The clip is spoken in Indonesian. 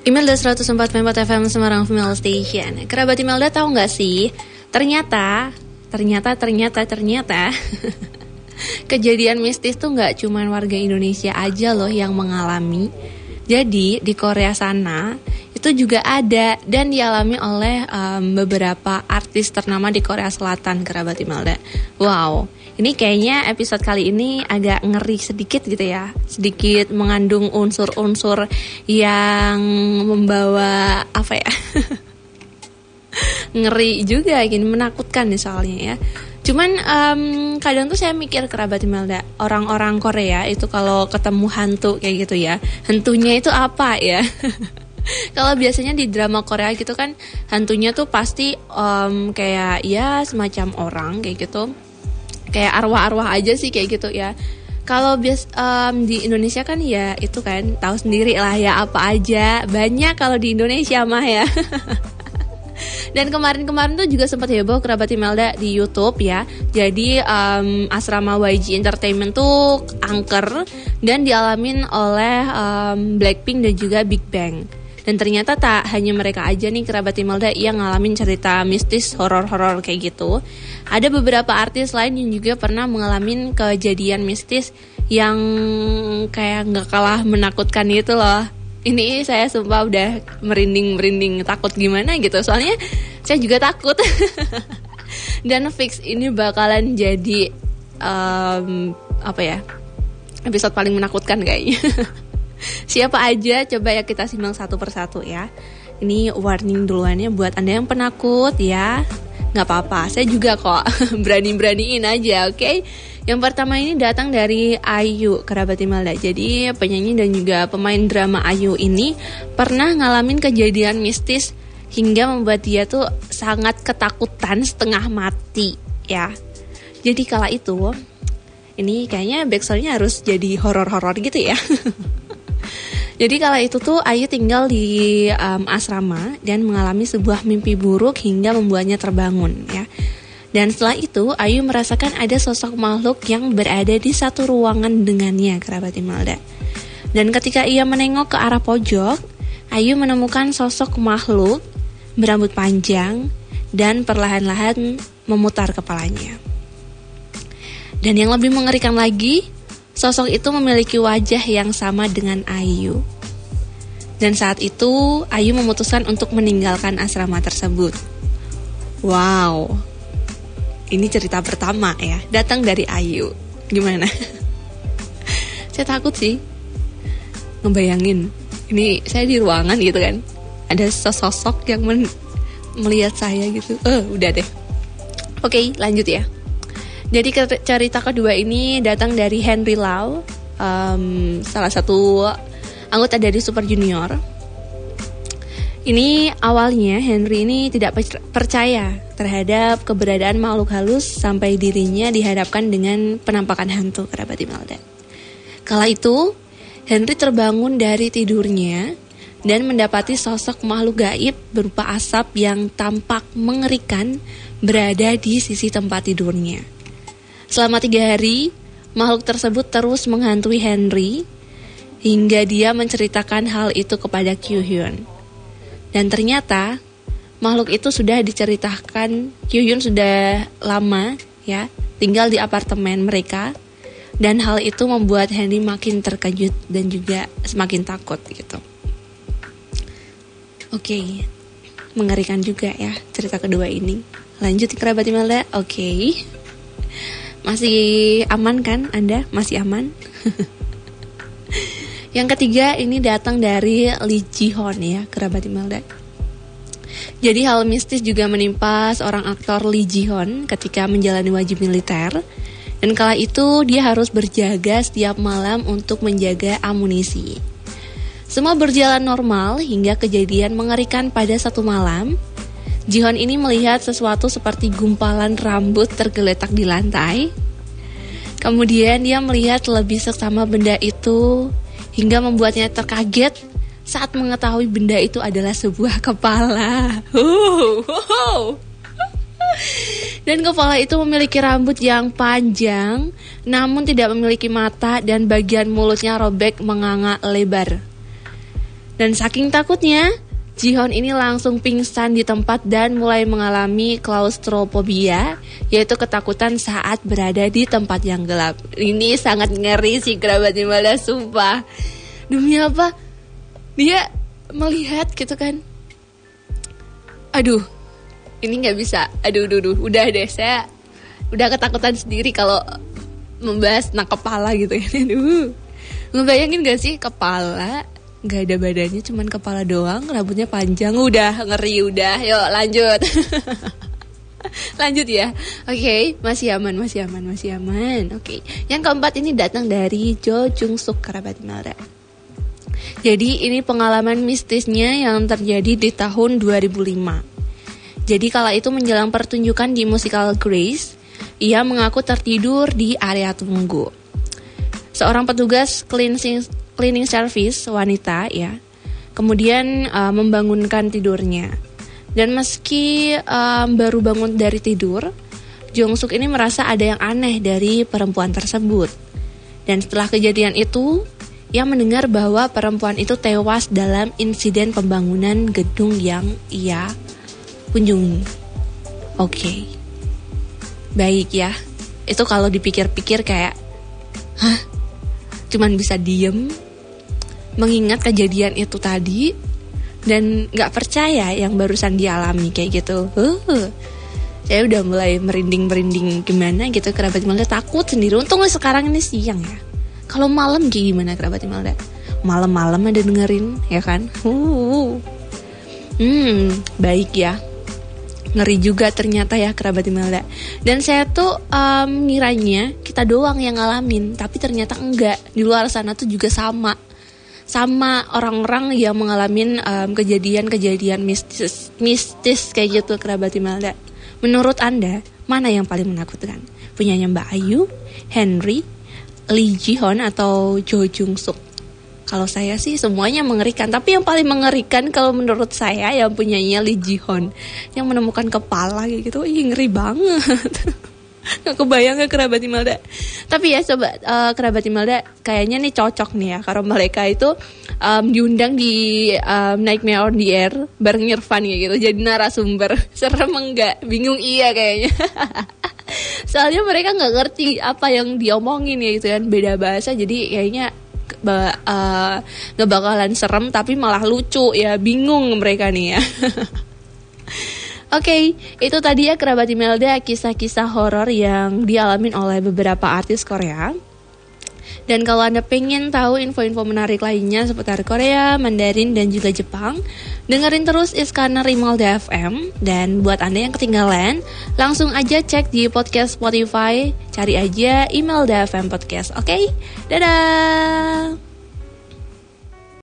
Imelda 104.4 FM Semarang Female Station. Kerabat Imelda tahu nggak sih? Ternyata, ternyata, ternyata, ternyata kejadian mistis tuh nggak cuman warga Indonesia aja loh yang mengalami. Jadi di Korea sana itu juga ada dan dialami oleh um, beberapa artis ternama di Korea Selatan kerabat Imelda. Wow, ini kayaknya episode kali ini agak ngeri sedikit gitu ya. Sedikit mengandung unsur-unsur yang membawa apa ya? ngeri juga gini menakutkan nih soalnya ya. Cuman um, kadang tuh saya mikir kerabat Imelda, orang-orang Korea itu kalau ketemu hantu kayak gitu ya, hantunya itu apa ya? kalau biasanya di drama Korea gitu kan hantunya tuh pasti um, kayak ya semacam orang kayak gitu kayak arwah-arwah aja sih kayak gitu ya kalau bias um, di Indonesia kan ya itu kan tahu sendiri lah ya apa aja banyak kalau di Indonesia mah ya Dan kemarin-kemarin tuh juga sempat heboh kerabat Imelda di YouTube ya. Jadi um, asrama YG Entertainment tuh angker dan dialamin oleh um, Blackpink dan juga Big Bang. Dan ternyata tak hanya mereka aja nih kerabat Imelda yang ngalamin cerita mistis horor-horor kayak gitu. Ada beberapa artis lain yang juga pernah mengalami kejadian mistis yang kayak nggak kalah menakutkan itu loh. Ini saya sumpah udah merinding-merinding takut gimana gitu. Soalnya saya juga takut. Dan fix ini bakalan jadi um, apa ya? episode paling menakutkan kayaknya. Siapa aja coba ya kita simak satu persatu ya. Ini warning duluannya buat Anda yang penakut ya. Nggak apa-apa, saya juga kok berani-beraniin aja, oke? Okay? Yang pertama ini datang dari Ayu, kerabat Imelda. Jadi penyanyi dan juga pemain drama Ayu ini pernah ngalamin kejadian mistis hingga membuat dia tuh sangat ketakutan setengah mati ya. Jadi kala itu ini kayaknya backstorynya harus jadi horor-horor gitu ya. Jadi kala itu tuh Ayu tinggal di um, asrama dan mengalami sebuah mimpi buruk hingga membuatnya terbangun ya. Dan setelah itu Ayu merasakan ada sosok makhluk yang berada di satu ruangan dengannya kerabat Imelda. Dan ketika ia menengok ke arah pojok, Ayu menemukan sosok makhluk berambut panjang dan perlahan-lahan memutar kepalanya. Dan yang lebih mengerikan lagi, Sosok itu memiliki wajah yang sama dengan Ayu. Dan saat itu, Ayu memutuskan untuk meninggalkan asrama tersebut. Wow, ini cerita pertama ya, datang dari Ayu. Gimana? saya takut sih ngebayangin. Ini saya di ruangan gitu kan, ada sosok yang melihat saya gitu. Eh, udah deh. Oke, lanjut ya. Jadi cerita kedua ini datang dari Henry Lau, um, salah satu anggota dari Super Junior. Ini awalnya Henry ini tidak percaya terhadap keberadaan makhluk halus sampai dirinya dihadapkan dengan penampakan hantu kerabat Imelda. Kala itu, Henry terbangun dari tidurnya dan mendapati sosok makhluk gaib berupa asap yang tampak mengerikan berada di sisi tempat tidurnya. Selama tiga hari, makhluk tersebut terus menghantui Henry hingga dia menceritakan hal itu kepada Kyu Hyun. Dan ternyata makhluk itu sudah diceritakan Kyu Hyun sudah lama ya tinggal di apartemen mereka dan hal itu membuat Henry makin terkejut dan juga semakin takut gitu. Oke, okay. mengerikan juga ya cerita kedua ini. Lanjut kerabat Imelda, oke. Okay. Masih aman kan Anda? Masih aman? Yang ketiga ini datang dari Lee Ji Hon ya, kerabat Imelda. Jadi hal mistis juga menimpa seorang aktor Lee Ji Hon ketika menjalani wajib militer. Dan kala itu dia harus berjaga setiap malam untuk menjaga amunisi. Semua berjalan normal hingga kejadian mengerikan pada satu malam Jihon ini melihat sesuatu seperti gumpalan rambut tergeletak di lantai. Kemudian dia melihat lebih seksama benda itu hingga membuatnya terkaget saat mengetahui benda itu adalah sebuah kepala. Dan kepala itu memiliki rambut yang panjang, namun tidak memiliki mata dan bagian mulutnya robek menganga lebar. Dan saking takutnya, Jihon ini langsung pingsan di tempat dan mulai mengalami klaustrofobia, yaitu ketakutan saat berada di tempat yang gelap. Ini sangat ngeri sih kerabat Imelda, sumpah. Demi apa? Dia melihat gitu kan. Aduh, ini nggak bisa. Aduh, aduh, aduh, udah deh saya udah ketakutan sendiri kalau membahas nak kepala gitu ya. Aduh. Ngebayangin gak sih kepala nggak ada badannya cuman kepala doang rambutnya panjang. Udah ngeri udah. Yuk lanjut. Lanjut ya. Oke okay, masih aman masih aman masih aman. Oke okay. yang keempat ini datang dari Jo Jung Suk kerabat Melda jadi ini pengalaman mistisnya yang terjadi di tahun 2005 jadi kala itu menjelang pertunjukan di musikal Grace ia mengaku tertidur di area tunggu. Seorang petugas cleansing cleaning service wanita ya kemudian uh, membangunkan tidurnya dan meski um, baru bangun dari tidur Jongsuk ini merasa ada yang aneh dari perempuan tersebut dan setelah kejadian itu ia mendengar bahwa perempuan itu tewas dalam insiden pembangunan gedung yang ia kunjungi. Oke, okay. baik ya. Itu kalau dipikir-pikir kayak, hah, cuman bisa diem mengingat kejadian itu tadi dan nggak percaya yang barusan dialami kayak gitu. Uh, saya udah mulai merinding-merinding gimana gitu kerabat Imelda takut sendiri. Untung sekarang ini siang ya. Kalau malam kayak gimana kerabat Imelda? Malam-malam ada dengerin ya kan? Uh. Hmm, baik ya. Ngeri juga ternyata ya kerabat Imelda. Dan saya tuh um, ngiranya kita doang yang ngalamin, tapi ternyata enggak. Di luar sana tuh juga sama sama orang-orang yang mengalami um, kejadian-kejadian mistis mistis kayak gitu kerabat Imelda. Menurut Anda, mana yang paling menakutkan? Punyanya Mbak Ayu, Henry, Lee Ji-hoon atau Jo Jung Suk? Kalau saya sih semuanya mengerikan, tapi yang paling mengerikan kalau menurut saya yang punyanya Lee Ji-hoon yang menemukan kepala gitu, ih ngeri banget. Gak kebayang gak kerabat Imelda. Tapi ya coba uh, kerabat Imelda Kayaknya nih cocok nih ya Kalau mereka itu um, diundang di um, Nightmare on the Air Bareng Irfan gitu Jadi narasumber. Serem enggak? Bingung iya kayaknya. Soalnya mereka gak ngerti Apa yang diomongin ya gitu kan Beda bahasa jadi kayaknya uh, Gak bakalan serem Tapi malah lucu ya Bingung mereka nih ya Oke, okay, itu tadi ya kerabat Imelda kisah-kisah horor yang dialami oleh beberapa artis Korea. Dan kalau Anda pengen tahu info-info menarik lainnya seputar Korea, Mandarin, dan juga Jepang, dengerin terus Iskana Rimalda FM. Dan buat Anda yang ketinggalan, langsung aja cek di podcast Spotify, cari aja email FM Podcast, oke? Okay? Dadah!